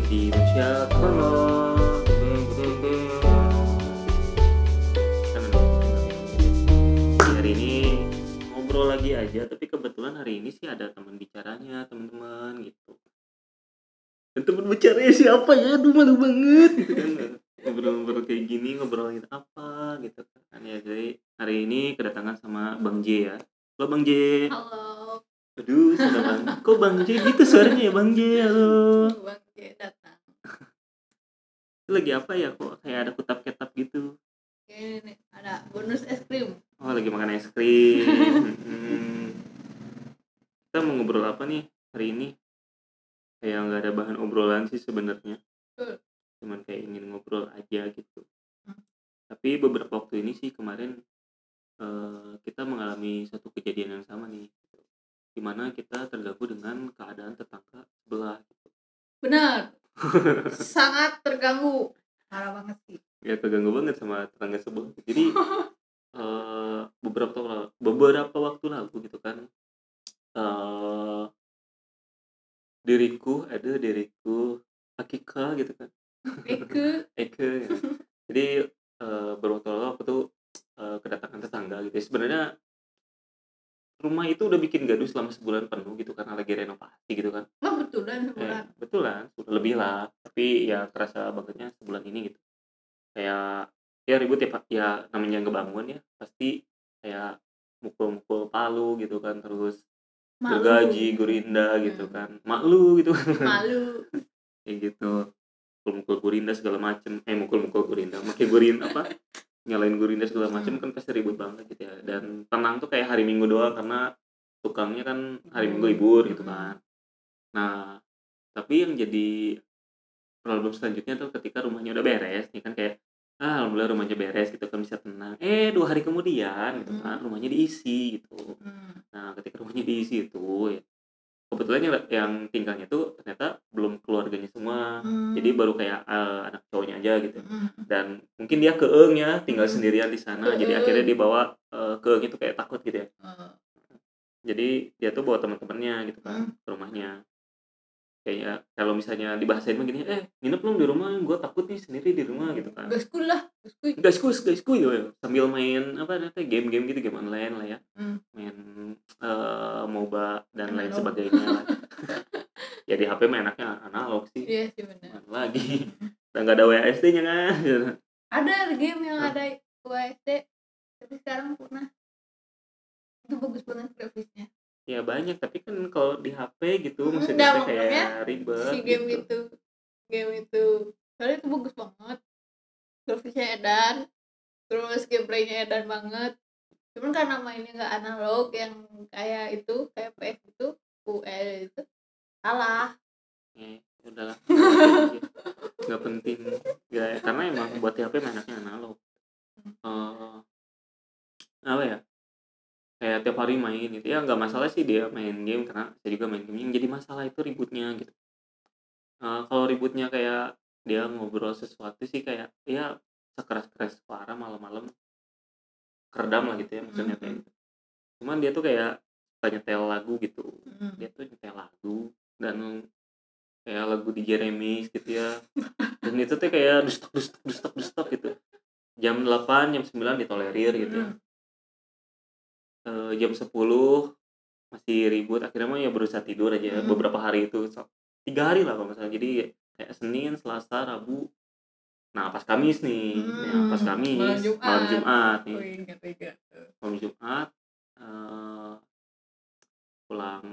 bagi manusia hari ini ngobrol lagi aja tapi kebetulan hari ini sih ada teman bicaranya teman-teman gitu. Dan teman bicaranya siapa ya? Aduh malu banget. Gitu kan ngobrol-ngobrol kayak gini ngobrolin apa gitu kan. Ya jadi hari ini kedatangan sama Bang J ya. Halo Bang J. Halo, aduh sudah bang kok Bang J gitu suaranya ya Bang J? Halo. Bang lagi apa ya kok? Kayak ada kutap-ketap gitu. Ini nih, ada bonus es krim. oh lagi makan es krim. Mm-mm. kita mau ngobrol apa nih hari ini? Kayak nggak ada bahan obrolan sih sebenarnya. Cuman kayak ingin ngobrol aja gitu. Hmm. tapi beberapa waktu ini sih kemarin eh, kita mengalami satu kejadian yang sama nih. Di mana kita terganggu dengan keadaan tetangga sebelah gitu. Benar, sangat terganggu. Parah banget sih. ya terganggu banget sama tetangga sebelah jadi eh, beberapa waktu lalu, beberapa waktu lalu gitu kan eh diriku ada diriku Akika gitu kan Eke, Eke ya. jadi eh, beberapa waktu lalu aku tuh eh, kedatangan tetangga gitu ya. sebenarnya rumah itu udah bikin gaduh selama sebulan penuh gitu karena lagi renovasi gitu kan oh betulan Ya, sebulan. betul lah, sudah lebih lah. Tapi ya kerasa bangetnya sebulan ini gitu. Kayak ya ribut ya Pak. Ya namanya ngebangun ya, pasti kayak mukul-mukul palu gitu kan, terus Malu. gergaji, gurinda gitu Hmm. kan. Malu gitu. Malu. Kayak gitu. Mukul-mukul gurinda segala macem. Eh mukul-mukul gurinda, makai gurin apa? Nyalain gurinda segala macem Hmm. kan pasti ribut banget gitu ya. Dan tenang tuh kayak hari Minggu doang karena tukangnya kan hari Minggu Hmm. libur gitu Hmm. kan. Nah, tapi yang jadi problem selanjutnya tuh ketika rumahnya udah beres nih kan kayak ah alhamdulillah rumahnya beres gitu kan bisa tenang eh dua hari kemudian gitu kan Hmm. rumahnya diisi gitu Hmm. nah ketika rumahnya diisi itu ya, kebetulan yang, yang tinggalnya tuh ternyata belum keluarganya semua Hmm. jadi baru kayak eh, anak cowoknya aja gitu Hmm. dan mungkin dia keeng ya tinggal Hmm. sendirian di sana jadi Keeng. akhirnya dibawa uh, keeng itu kayak takut gitu ya Eh, jadi dia tuh bawa teman-temannya gitu kan Hmm. ke rumahnya kayak kalau misalnya dibahasain begini eh nginep belum di rumah gue takut nih sendiri di rumah gitu kan Gaskul lah, gaskul. guys gitu ya. sambil main apa namanya game-game gitu game online lah ya Hmm. main eh, moba dan lain sebagainya lah. ya di HP mah enaknya analog sih Iya sih benar. Lagi dan nggak ada WASD nya kan Ada game yang ada USD, tapi sekarang punah. Itu bagus banget grafisnya. Ya banyak. Tapi kan kalau di HP gitu Hmm, maksudnya kayak ribet si game gitu. itu game itu. Soalnya itu bagus banget. Grafisnya edan terus gameplaynya edan banget. Cuman karena mainnya nggak analog yang kayak itu kayak PS itu UL itu salah. Eh, udahlah nggak penting ya karena emang buat HP mainannya analog. Eh, apa ya kayak tiap hari main gitu. Ya nggak masalah sih dia main game karena saya juga main game yang jadi masalah itu ributnya gitu. Eh, kalau ributnya kayak dia ngobrol sesuatu sih kayak ya sekeras keras suara malam-malam. Keredam lah gitu ya maksudnya kayak gitu. cuman dia tuh kayak suka nyetel lagu gitu. Hmm. dia tuh nyetel lagu dan kayak lagu di Jeremis gitu ya. Dan itu tuh kayak dustak dustak dustak dustak gitu. Jam 8 jam 9 ditolerir gitu ya. Hmm. Eh, jam 10 masih ribut akhirnya mah ya berusaha tidur aja Hmm. beberapa hari itu So, tiga hari lah kalau misalnya jadi kayak Senin Selasa Rabu. Nah pas Kamis nih ya, pas Hmm. Kamis Malam Jumat. malam Jumat nih. Oh, ingat malam Jumat eh, pulang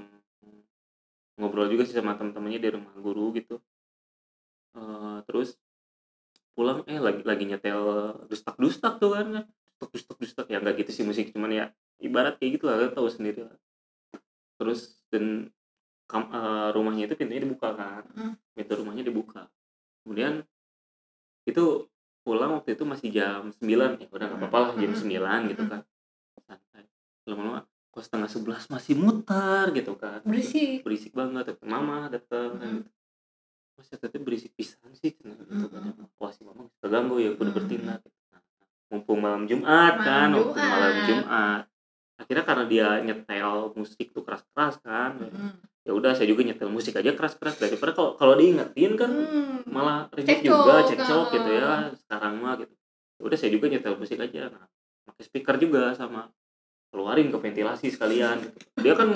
ngobrol juga sih sama temen-temennya di rumah guru gitu. Eh, terus pulang eh lagi lagi nyetel dustak dustak tuh kan dustak dustak dustak. Ya nggak gitu sih musik cuman ya ibarat kayak gitu lah kalian tahu sendiri lah. Terus dan kam- eh, rumahnya itu pintunya dibuka kan? Hmm. pintu rumahnya dibuka. Kemudian itu pulang waktu itu masih jam 9 ya udah nggak apa-apa lah jam Hmm. 9 gitu kan. Santai. Lama-lama kok setengah sebelas masih mutar gitu kan. Berisik. Berisik banget datang mama datang kan. Gitu mas teteh berisik pisan sih cenah gitu kan wah si mama terganggu ya Mm-mm. bertindak. Mumpung malam Jumat kan Malam waktu malam Jumat. Akhirnya karena dia nyetel musik tuh keras-keras kan Hmm. ya udah saya juga nyetel musik aja keras-keras daripada kalau kalau diingetin kan Hmm. malah ribet juga cekcok ah. gitu ya sekarang mah gitu Ya udah saya juga nyetel musik aja nah pakai speaker juga sama keluarin ke ventilasi sekalian gitu. dia kan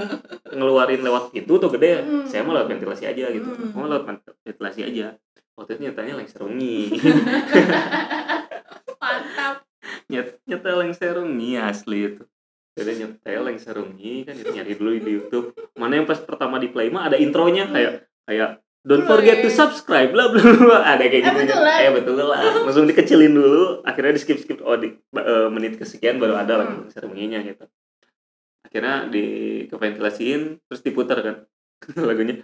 ngeluarin lewat itu tuh gede Hmm. saya mau lewat ventilasi aja gitu Hmm. mau lewat ventilasi aja waktu itu nyetanya lengser wengi mantap Nyet, nyetel lengser wengi asli itu jadi nyetel lengser wengi kan itu nyari dulu di YouTube. Mana yang pas pertama di play mah ada intronya kayak kayak don't forget to subscribe bla bla bla. Ada kayak Eh, gitu betulan. eh betul lah. Langsung dikecilin dulu akhirnya di skip skip oh di eh, menit kesekian baru ada lagu Hmm. lengser wenginya gitu. Akhirnya di keventilasiin terus diputar kan. Lagunya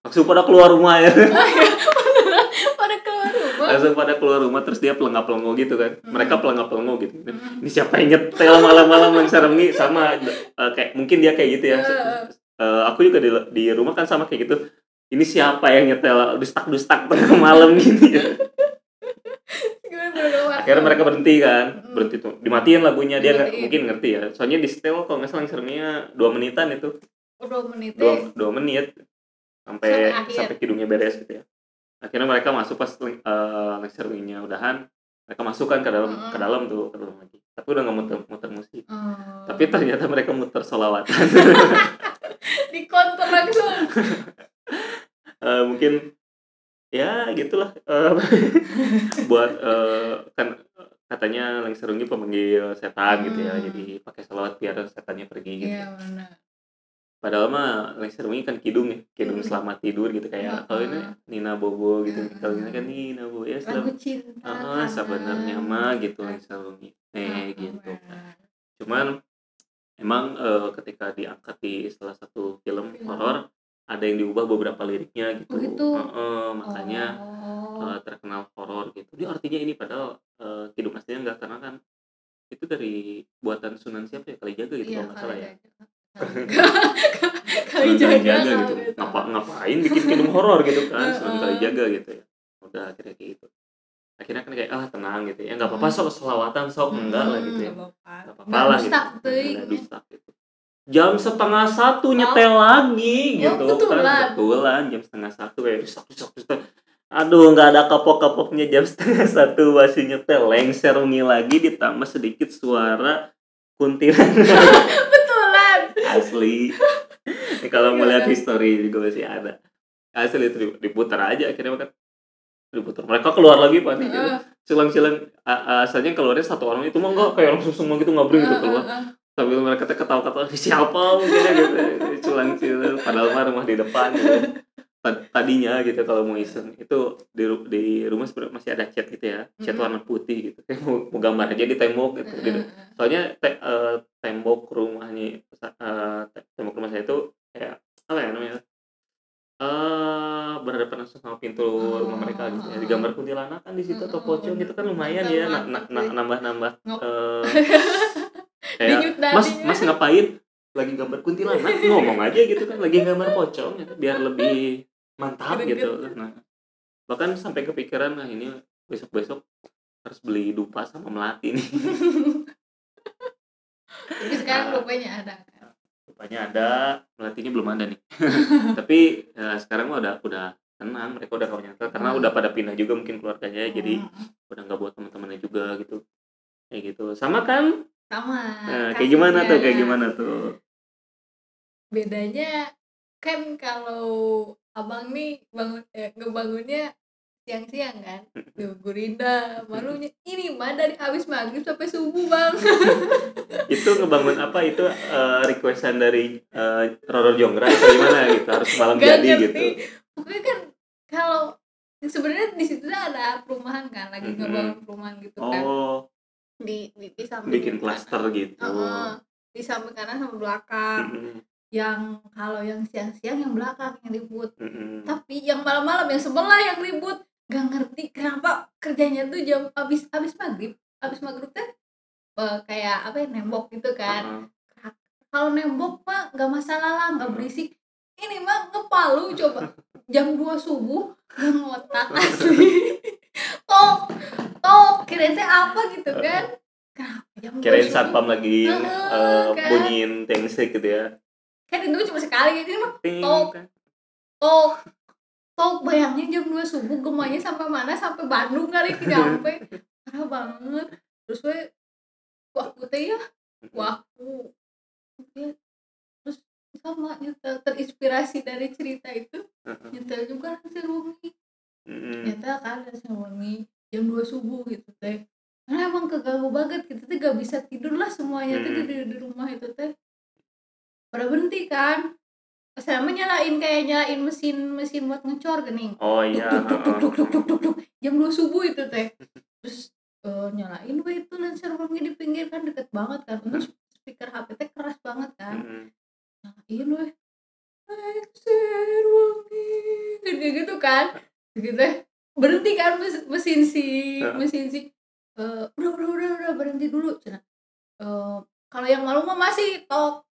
langsung pada keluar rumah ya. Pada keluar langsung pada keluar rumah terus dia pelengap pelengok gitu kan. Hmm. mereka pelengap pelengok gitu. Hmm. ini siapa yang nyetel malam-malam yang sarangi sama eh, kayak mungkin dia kayak gitu ya. Eh, aku juga di, di rumah kan sama kayak gitu. Ini siapa yang nyetel dustak dustak tengah malam gini? Ya akhirnya mereka berhenti kan. Hmm. berhenti tuh. Dimatiin lagunya. Dia nggak mungkin ngerti ya. Soalnya di setel kalau nggak salah serangnya dua menitan itu. Udah menit dua dua menit. Sampai Sampai akhir. sampai kidungnya beres gitu ya akhirnya mereka masuk pas uh, lecture nya udahan mereka masukkan ke dalam Mm-mm. ke dalam tuh ke dalam lagi tapi udah nggak muter muter musik Oh. tapi ternyata mereka muter solawatan di konter langsung Eh, mungkin ya gitulah Eh, buat eh, kan katanya lengserungi pemanggil setan gitu ya Hmm. jadi pakai salawat biar setannya pergi gitu iya benar padahal mah lengserungi kan kidung ya kidung Hmm. selamat tidur gitu kayak Hmm. kalau ini Nina Bobo gitu Hmm. kalau ini kan Nina Bobo ya selamat ah sebenarnya mah gitu lengserungi eh gitu cuman emang eh, ketika diangkat di salah satu film Film. horor ada yang diubah beberapa liriknya gitu Oh, gitu? Heeh, makanya oh. eh, terkenal horor gitu dia artinya ini padahal eh, kidung aslinya enggak karena kan itu dari buatan Sunan siapa ya kali jaga gitu iya kalau nggak salah ya kali jaga Kalijaga gitu. ngapa ngapain bikin kidung horor gitu kan. Sunan Kalijaga gitu ya. Udah akhirnya kayak gitu. Akhirnya kan kayak ah tenang gitu ya. Nggak apa-apa sok selawatan sok. Enggak lah gitu ya. Nggak apa-apa. Lah gitu. Nggak dusta, dusta gitu. Jam setengah satu nyetel lagi Ya, gitu. kan betulan jam setengah satu kayak dusak dusak dusak aduh nggak ada kapok-kapoknya. Jam setengah satu masih nyetel. Lengser lagi ditambah sedikit suara kuntilanak asli. Ini kalau mau lihat Iya. history juga masih ada. Asli itu di- diputar aja akhirnya kan. Diputar. Mereka keluar lagi panik gitu. Silang-silang asalnya keluarnya satu orang itu mah enggak kayak langsung semua gitu ngabring gitu keluar. sambil mereka ketawa-ketawa siapa? Mungkin ya gitu. Culang-culang padahal mah rumah di depan gitu. Tad- tadinya gitu kalau mau iseng itu di, di rumah sebenarnya masih ada cat gitu ya cat Mm-mm. warna putih gitu kayak mau, mau gambar aja di tembok gitu Heeh, soalnya te- eh, tembok rumahnya te- tembok rumah saya itu kayak apa ya namanya eh berhadapan langsung sama pintu rumah mereka gitu ya. Digambar kuntilanak kan di situ atau pocong gitu kan lumayan ya na- na- na- Ngop. eh, Denyut kayak mas mas ngapain? Lagi gambar kuntilanak ngomong aja gitu kan lagi gambar pocong gitu, biar lebih mantap Greget. gitu nah bahkan sampai kepikiran nah ini besok besok harus beli dupa sama melati nih Tapi sekarang rupanya ada kan. dupanya ada melatinya belum ada nih tapi ya, sekarang udah udah tenang mereka udah kawan nyata karena Hmm. udah pada pindah juga mungkin keluarganya jadi Hmm, udah nggak buat teman-temannya juga gitu kayak gitu sama kan sama nah, kayak gimana tuh kayak kasusnya. gimana tuh bedanya kan kalau abang nih bangun eh, ngebangunnya siang-siang kan. Tuh gurinda malunya. Ini mah dari habis maghrib sampai subuh bang. Itu ngebangun apa? Itu eh, requestan dari eh, Roro Jonggra atau gimana gitu? Harus malam Gak jadi ngerti. gitu. Pokoknya kan kalau sebenarnya di situ ada perumahan kan lagi Mm-mm. ngebangun perumahan gitu kan. Oh. Di di, di samping bikin klaster gitu. Heeh. di samping kanan sama belakang. Mm-mm, yang kalau yang siang-siang yang belakang yang ribut. Mm-mm. tapi yang malam-malam yang sebelah yang ribut. Gak ngerti kenapa kerjanya tuh jam abis abis maghrib abis maghrib teh eh, kayak apa ya nembok gitu kan. Heeh. kalau nembok mah nggak masalah lah nggak berisik. Ini mah ngepalu coba. Jam 2 subuh gak ngotak asli. Tok tok kirain teh apa gitu kan. Kenapa jam 2 kirain satpam lagi Heeh, eh, kan. bunyiin tengsek gitu ya itu cuma sekali ini mah Tok. kan. tok tok bayangin jam 2 subuh gemanya sampai mana sampai Bandung kali nyampe. Parah banget. Terus we waktu teh ya waktu ya, terus sama nyetel terinspirasi dari cerita itu nyetel juga hasil wangi nyetel kan hasil wangi jam 2 subuh gitu teh. Karena emang keganggu banget gitu teh gak bisa tidur lah semuanya Mm. di, di rumah itu teh pada berhenti kan. Saya nyalain kayak nyalain mesin mesin buat ngecor gening. Oh iya duk, duk, duk, heeh. duk, duk, duk, duk, duk. jam 2 subuh itu teh. Terus eh, nyalain we itu lancar wangi di pinggir kan deket banget kan. Terus speaker HP teh keras banget kan. Mm-mm. nyalain wangi. Kan kayak gitu kan. Gitu teh. Berhenti kan mes- mesin si mesin si eh, udah udah udah udah berhenti dulu. Cina. Eh, kalau yang malu mah masih tok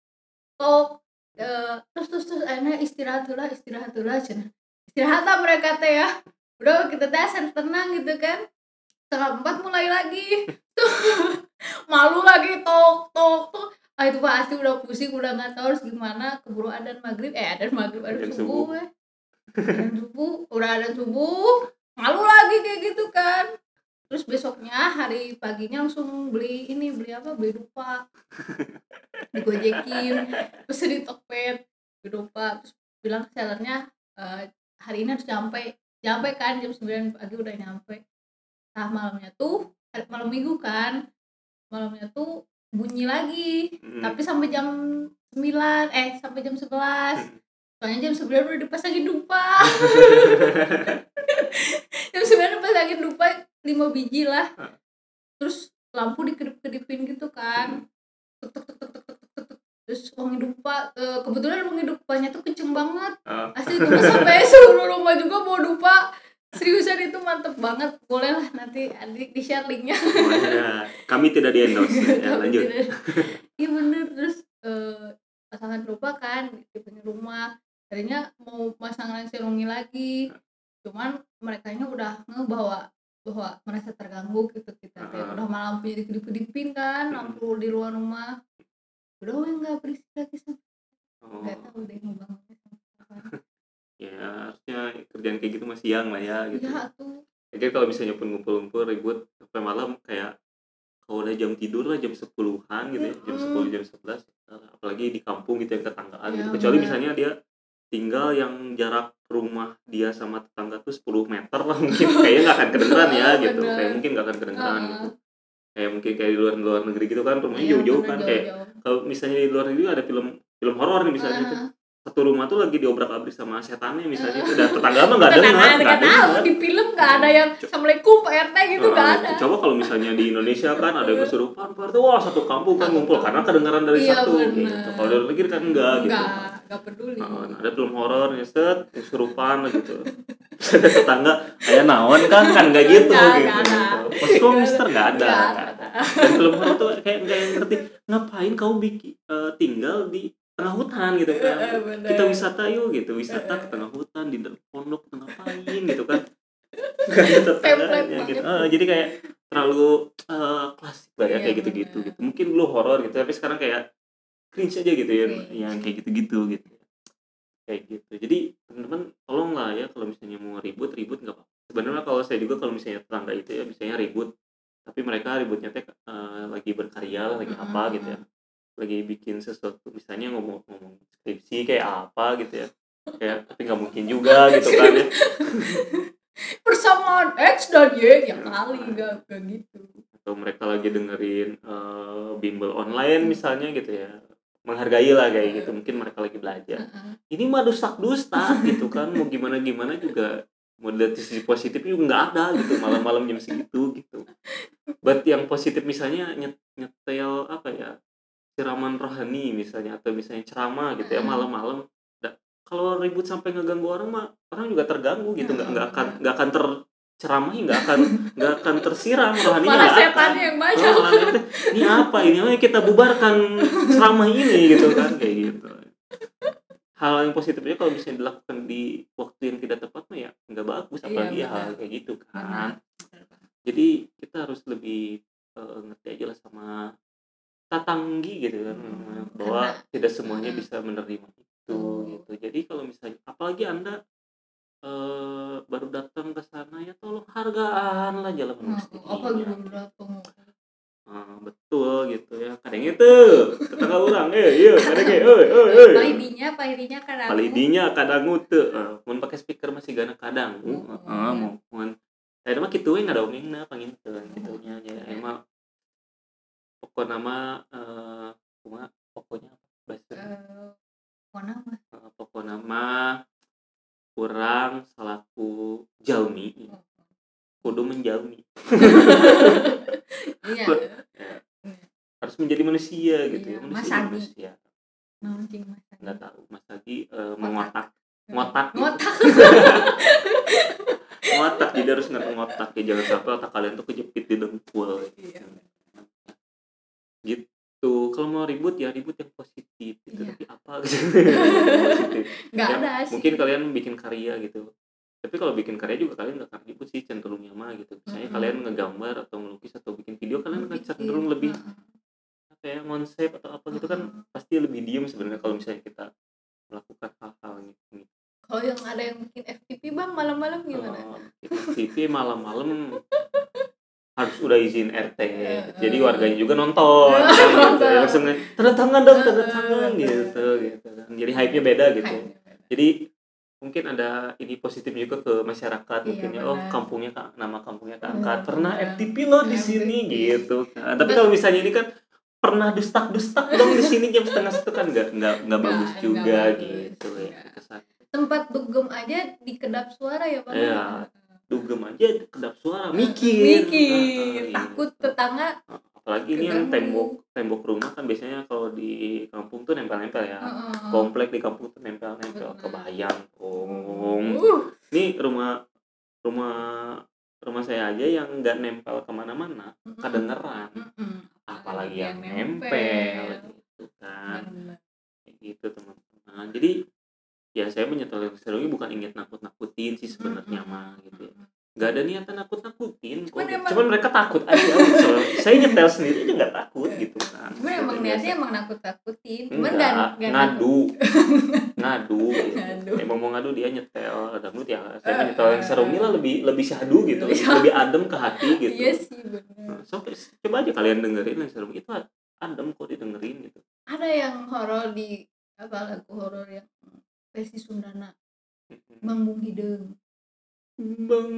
tok eh, terus terus terus akhirnya istirahat dulu istirahat dulu cina istirahat lah mereka teh ya. Udah kita teh tenang gitu kan. Setengah empat mulai lagi. Tuh malu lagi tok tok tok. Ah itu pasti udah pusing udah nggak tahu harus gimana. Keburu adan maghrib. Eh adan maghrib adan subuh subuh. eh adan subuh udah adan subuh. Malu lagi kayak gitu kan terus besoknya hari paginya langsung beli ini beli apa? Beli dupa. Digojekin terus di Tokped beli dupa. Terus bilang ke sellernya "Eh, hari ini harus nyampe. Nyampe kan jam 9 pagi udah nyampe. Nah malamnya tuh hari- malam minggu kan malamnya tuh bunyi lagi. Mm-mm. tapi sampai jam 9 eh sampai jam 11 soalnya jam 9 udah dipasangin dupa. Jam 9 dipasangin dupa 5 biji lah. Terus lampu dikedip-kedipin gitu kan. Tuk tuk tuk tuk tuk tuk tuk, tuk. terus wangi dupa eh, kebetulan wangi dupanya tuh kenceng banget. Asli itu sampai seluruh rumah juga bawa dupa. Seriusan itu mantep banget. Boleh lah nanti adik di share linknya pokoknya kami tidak di endorse. Ya lanjut. iya bener. Terus eh, pasangan lupa kan di punya rumah. Tadinya mau pasang lensa wangi lagi. Cuman mereka udah ngebawa bahwa merasa terganggu gitu kita Ah. udah malam lampunya dikedip-kedipin kan lampu di luar rumah udah we nggak berisik lagi sampai Oh, nggak tahu deh mau bangunnya ya harusnya kerjaan kayak gitu masih siang lah ya gitu iya tuh Jadi kalau misalnya pun ngumpul-ngumpul ribut sampai malam kayak kalau udah jam tidur lah jam 10-an gitu ya, jam. 10 jam 11 apalagi di kampung gitu yang tetanggaan gitu. Iya, Kecuali bener. misalnya dia tinggal yang jarak rumah dia sama tetangga tuh 10 meter lah mungkin kayaknya nggak akan kedengeran ya gitu. Bener. Kayak mungkin nggak akan kedengeran gitu. Kayak mungkin kayak di luar luar negeri gitu kan rumahnya Iya, jauh-jauh kan kayak kalau misalnya di luar negeri ada film film horor nih misalnya tuh Ah. satu rumah tuh lagi diobrak-abrik sama setannya misalnya itu dan tetangga mah nggak dengar nggak nggak tahu dengar di film nggak ada yang assalamualaikum pak rt gitu nggak Nah, ada Coba kalau misalnya di Indonesia kan ada yang kesurupan, berarti wah satu kampung kan ngumpul karena kedengaran dari Iya, satu. bener. Gitu. Kalau di luar negeri kan enggak gitu. Nggak nggak peduli Nah, ada film horor ngeset, kesurupan gitu. Tetangga, kayak naon kan kan gitu Nggak, gitu. nggak ada. Pasti kok mister enggak ada. Nggak nggak ada. Dan film horor tuh kayak enggak yang ngerti ngapain kau bikin eh, tinggal di tengah hutan gitu kan. Bener. Kita wisata yuk gitu, wisata ke tengah hutan di dalam pondok ngapain gitu kan. Gak ada tetangganya gitu. banget. Eh, jadi kayak terlalu eh, klasik lah ya Iya, kayak gitu-gitu bener. gitu. Mungkin dulu horor gitu, tapi sekarang kayak cringe aja gitu ya, yang kayak gitu-gitu gitu. Kayak gitu. Jadi teman-teman tolong lah ya kalau misalnya mau ribut ribut nggak apa-apa. Sebenarnya kalau saya juga kalau misalnya tetangga itu ya misalnya ribut, tapi mereka ributnya teh eh, lagi berkarya lah, lagi apa Mm-mm. gitu ya, lagi bikin sesuatu misalnya ngomong-ngomong skripsi kayak apa gitu ya, kayak tapi nggak mungkin juga gitu kan ya. persamaan X dan Y ya Ya, kali nggak gitu atau mereka lagi dengerin eh, bimbel online misalnya gitu ya menghargai lah kayak gitu mungkin mereka lagi belajar. Ini mah dusta dusta gitu kan mau gimana gimana juga mau dari sisi positif juga nggak ada gitu malam-malam jam segitu gitu. Buat yang positif misalnya nyet- nyetel apa ya siraman rohani misalnya atau misalnya ceramah gitu ya Mm. malam-malam kalau ribut sampai ngeganggu orang mah orang juga terganggu gitu nggak nggak akan nggak akan terceramahi nggak akan nggak akan tersiram rohaninya malah setannya yang banyak. Oh, ini apa ini? Ayo kita bubarkan ceramah ini gitu kan kayak gitu. Hal yang positifnya kalau bisa dilakukan di waktu yang tidak tepat mah ya nggak bagus Iya, apalagi benar. hal kayak gitu kan. Benar. jadi kita harus lebih eh, ngerti aja lah sama tatanggi gitu kan bahwa Karena- tidak semuanya Hmm. bisa menerima itu gitu. Jadi kalau misalnya apalagi anda eh, baru datang hargaan lah jalan mesti apa belum datang Ah, betul gitu ya kadang itu tetangga orang eh iya kadang eh eh eh eh Paidinya, paidinya kadang. palidinya kadang itu mau pakai speaker masih gana kadang Oh, uh, mau mau saya mah gitu nggak ada omongnya panginten gitu nya ya emang pokok nama eh cuma pokoknya bahasa Eh, mana mah Eh, pokok nama kurang selaku jalmi kudu menjalmi iya harus menjadi manusia gitu Iya, ya Mas manusia Adi. manusia Mancing mas. nggak tahu mas lagi eh, mengotak ngotak gitu. Ngotak. ngotak jadi harus ngerti ngotak ya jangan sampai otak kalian tuh kejepit di dengkul Iya. gitu kalau mau ribut ya ribut yang positif gitu Iya. tapi apa gitu positif Nggak Ya, ada sih. mungkin kalian bikin karya gitu tapi kalau bikin karya juga kalian nggak ribut sih cenderungnya mah gitu. Misalnya Mm-mm. kalian ngegambar atau melukis atau bikin video kalian akan cenderung lebih Heeh. apa ya konsep atau apa gitu kan pasti lebih diem sebenarnya kalau misalnya kita melakukan hal-hal gitu kalau yang ada yang bikin FTP bang malam-malam gimana? Oh, TV malam-malam harus udah izin RT jadi warganya juga nonton. Gitu. Langsung tanda tangan dong tanda tangan gitu gitu kan. jadi hype nya beda gitu. Jadi mungkin ada ini positif juga ke masyarakat Iya, mungkin ya. Oh kampungnya Kak- nama kampungnya Hmm, keangkat pernah benar. FTP loh di FTP. sini gitu kan. Tapi Bet- kalau misalnya ini kan pernah dustak dustak dong di sini jam setengah satu kan. Nggak nggak nggak bagus juga gitu ya. kesan tempat dugem aja di kedap suara ya pak? Iya. dugem aja kedap suara mikir. Mikir. Takut tetangga apalagi ini yang Keganggu. tembok tembok rumah kan biasanya kalau di kampung tuh nempel-nempel ya Heeh. komplek di kampung tuh nempel-nempel Benar. kebayang om Uh, ini rumah rumah rumah saya aja yang nggak nempel ke mana-mana mm-mm. kedengeran Mm-mm. apalagi yang yang nempel. nempel gitu kan. Kayak gitu teman-teman jadi ya saya menyetel serunya bukan ingin nakut-nakutin sih sebenarnya Mm-mm. mah gitu ya nggak ada niatan nakut-nakutin kok Cuman emang- cuman mereka takut aja So, saya nyetel sendiri aja nggak takut gitu kan. Cuman emang niatnya emang nakut-nakutin. Cuman Enggak, nggak nggak ngadu. Ngadu. Gitu. Ngadu. emang mau ngadu dia nyetel. Dangdut ya saya Eh, mah nyetel yang eh. serumnya lah lebih lebih syahdu gitu Lebih lebih, adem ke hati gitu. iya sih benar Nah, so, coba aja kalian dengerin yang serum itu adem kok didengerin gitu. Ada yang horor di apa lagu horor yang versi Sundana Bang Bung Hideng bang?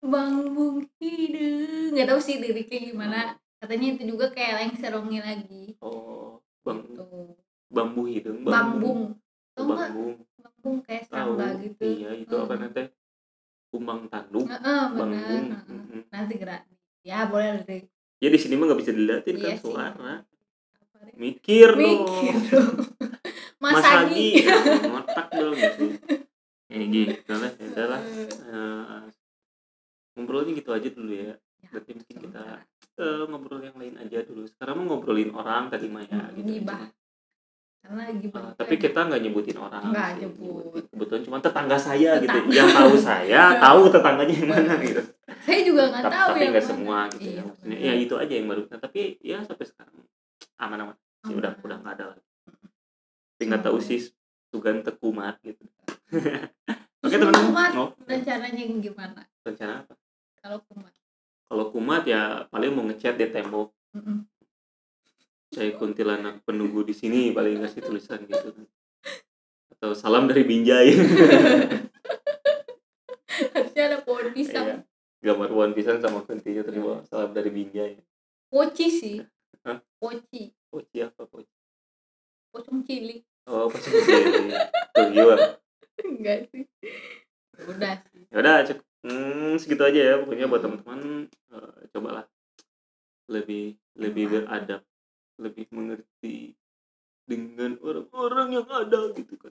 Bang Bung Hideng nggak tahu sih liriknya gimana. Katanya itu juga kayak leng serongi lagi. Oh bang gitu. Bambu hidung bambung bambung bambung kayak tahu. Serangga gitu. Iya itu apa Hmm. nanti kumbang tanduk. Heeh, benar. Bambung heeh. Mm-mm. nanti gerak ya boleh deh ya di sini mah nggak bisa dilihatin Iya kan sih. suara. Apa mikir, mikir dong. Dong. Mas, Mas Agi Agi ngotak dong gitu kayak gitu lah ya lah. Eh, ngobrolnya gitu aja dulu ya. Ya, berarti mungkin kita eh, ngobrol yang lain aja dulu. Sekarang mau ngobrolin orang tadi mah ya Hmm, gitu. gibah. karena lagi Eh, banyak tapi kita nggak nyebutin orang Nggak sih. nyebut. kebetulan cuma tetangga saya gitu. Tetangga. yang tahu saya tahu tetangganya yang mana gitu. Saya juga nggak tahu tapi nggak semua gitu Iya, ya maksudnya ya itu aja yang baru. Nah, tapi ya sampai sekarang aman-aman. Sih udah Aman. udah nggak ada lagi. Tapi nggak tahu sih Sugan tekumat gitu. Oke teman-teman. Kumat oh, rencananya gimana? Rencana apa? Kalau kumat. Kalau kumat ya paling mau ngecat di tembok. Mm-mm. saya kuntilanak penunggu di sini paling ngasih tulisan gitu atau salam dari Binjai. Harusnya ada pohon pisang. Iya. gambar pohon pisang sama kuntinya terima salam dari Binjai. Poci sih. Hah? poci poci apa poci pocong cilik oh tuh gimana enggak sih. Udah sih. Ya udah cukup hmm, segitu aja ya pokoknya buat teman-teman. Eh, cobalah lebih lebih beradab lebih mengerti dengan orang-orang yang ada gitu kan